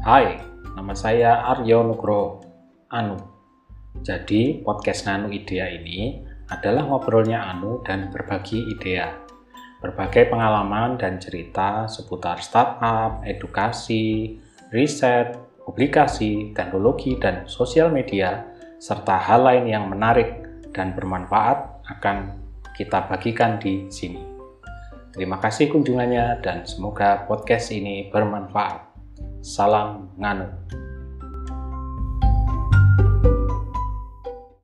Hai, nama saya Aryo Nugro Anu. Jadi, podcast Nanu Idea ini adalah ngobrolnya Anu dan berbagi idea. Berbagai pengalaman dan cerita seputar startup, edukasi, riset, publikasi, teknologi, dan sosial media, serta hal lain yang menarik dan bermanfaat akan kita bagikan di sini. Terima kasih kunjungannya dan semoga podcast ini bermanfaat. Salam Nganu.